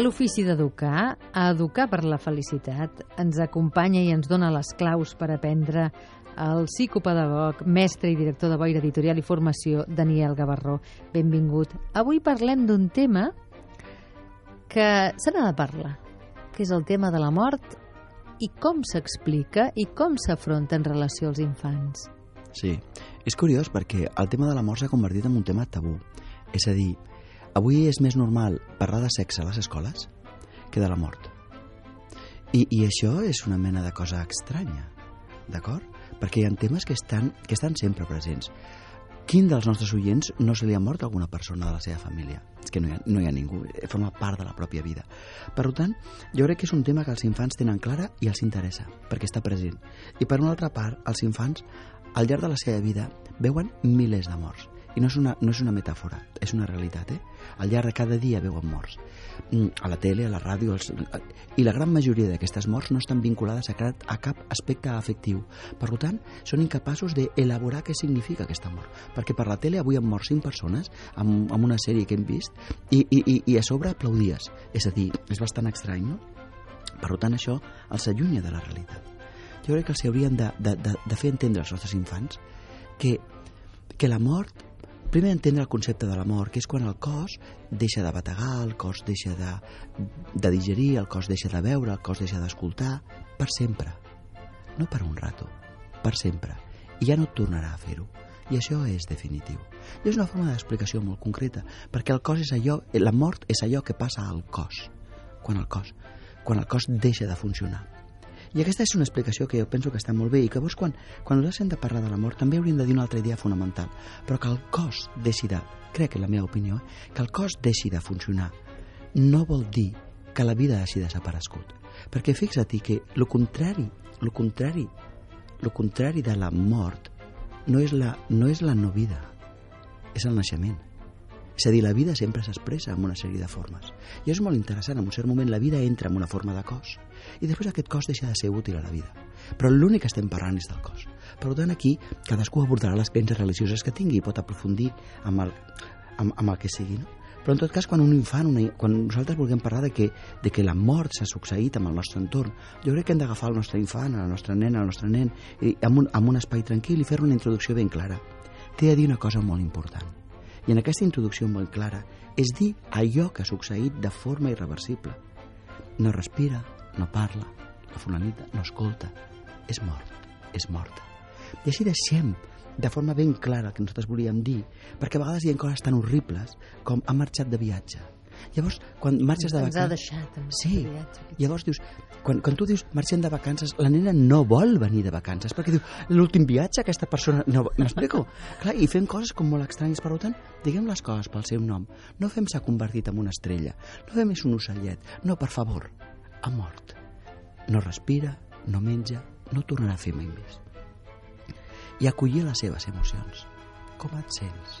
L'ofici d'educar, a educar per la felicitat, ens acompanya i ens dona les claus per aprendre el psicopedagog, mestre i director de Boira Editorial i Formació, Daniel Gavarró. Benvingut. Avui parlem d'un tema que se n'ha de parlar, que és el tema de la mort i com s'explica i com s'afronta en relació als infants. Sí, és curiós perquè el tema de la mort s'ha convertit en un tema tabú. És a dir, avui és més normal parlar de sexe a les escoles que de la mort. I, i això és una mena de cosa estranya, d'acord? Perquè hi ha temes que estan, que estan sempre presents. Quin dels nostres oients no se li ha mort alguna persona de la seva família? És que no hi, ha, no hi ha ningú, eh, forma part de la pròpia vida. Per tant, jo crec que és un tema que els infants tenen clara i els interessa, perquè està present. I per una altra part, els infants, al llarg de la seva vida, veuen milers de morts. I no és una, no és una metàfora, és una realitat, eh? Al llarg de cada dia veuen morts. Mm, A la tele, a la ràdio... Als... I la gran majoria d'aquestes morts no estan vinculades a cap, a cap aspecte afectiu. Per tant, són incapaços d'elaborar què significa aquesta mort. Perquè per la tele avui han mort cinc persones amb, amb una sèrie que hem vist i, i, i, i a sobre aplaudies. És a dir, és bastant estrany, no? Per tant, això els allunya de la realitat. Jo crec que els haurien de, de, de, de fer entendre als nostres infants que, que la mort primer entendre el concepte de la mort, que és quan el cos deixa de bategar, el cos deixa de, de digerir, el cos deixa de veure, el cos deixa d'escoltar, per sempre. No per un rato, per sempre. I ja no tornarà a fer-ho. I això és definitiu. I és una forma d'explicació molt concreta, perquè el cos és allò, la mort és allò que passa al cos, quan el cos, quan el cos deixa de funcionar. I aquesta és una explicació que jo penso que està molt bé i que llavors quan, quan nosaltres hem de parlar de la mort també hauríem de dir una altra idea fonamental, però que el cos deixi de, crec que la meva opinió, que el cos deixi de funcionar no vol dir que la vida hagi desaparegut. Perquè fixa't que el contrari, el contrari, el contrari de la mort no és la, no és la no vida, és el naixement. És a dir, la vida sempre s'expressa en una sèrie de formes. I és molt interessant, en un cert moment la vida entra en una forma de cos i després aquest cos deixa de ser útil a la vida. Però l'únic que estem parlant és del cos. Per tant, aquí cadascú abordarà les creences religioses que tingui i pot aprofundir amb el, amb, amb el que sigui. No? Però en tot cas, quan un infant, una, quan nosaltres vulguem parlar de que, de que la mort s'ha succeït amb el nostre entorn, jo crec que hem d'agafar el nostre infant, la nostra nena, el nostre nen, i amb un, amb un espai tranquil i fer una introducció ben clara. Té a dir una cosa molt important. En aquesta introducció molt clara és dir allò que ha succeït de forma irreversible. No respira, no parla, la fulanita no escolta, és mort, és morta. I així deixem de forma ben clara el que nosaltres volíem dir, perquè a vegades hi ha coses tan horribles com ha marxat de viatge. Llavors, quan marxes de Ens ha vacances... deixat Sí, llavors dius, quan, quan tu dius marxem de vacances, la nena no vol venir de vacances, perquè diu, l'últim viatge aquesta persona... No, M'explico? Clar, i fem coses com molt estranyes, per tant, diguem les coses pel seu nom. No fem s'ha convertit en una estrella, no fem és un ocellet, no, per favor, ha mort. No respira, no menja, no tornarà a fer mai més. I acollir les seves emocions. Com et sents?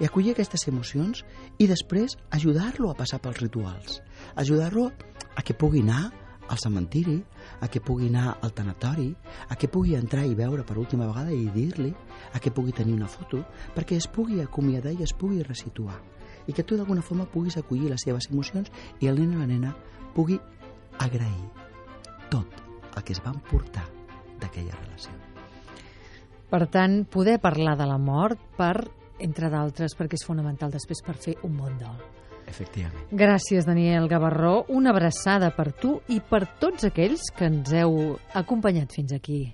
I acollir aquestes emocions i després ajudar-lo a passar pels rituals, ajudar-lo a que pugui anar al cementiri, a que pugui anar al tanatori, a que pugui entrar i veure per última vegada i dir-li, a que pugui tenir una foto, perquè es pugui acomiadar i es pugui resituar. I que tu d'alguna forma puguis acollir les seves emocions i el nen o la nena pugui agrair tot el que es van portar d'aquella relació. Per tant, poder parlar de la mort per, entre d'altres, perquè és fonamental després per fer un bon dol. Efectivament. Gràcies, Daniel Gavarró. Una abraçada per tu i per tots aquells que ens heu acompanyat fins aquí.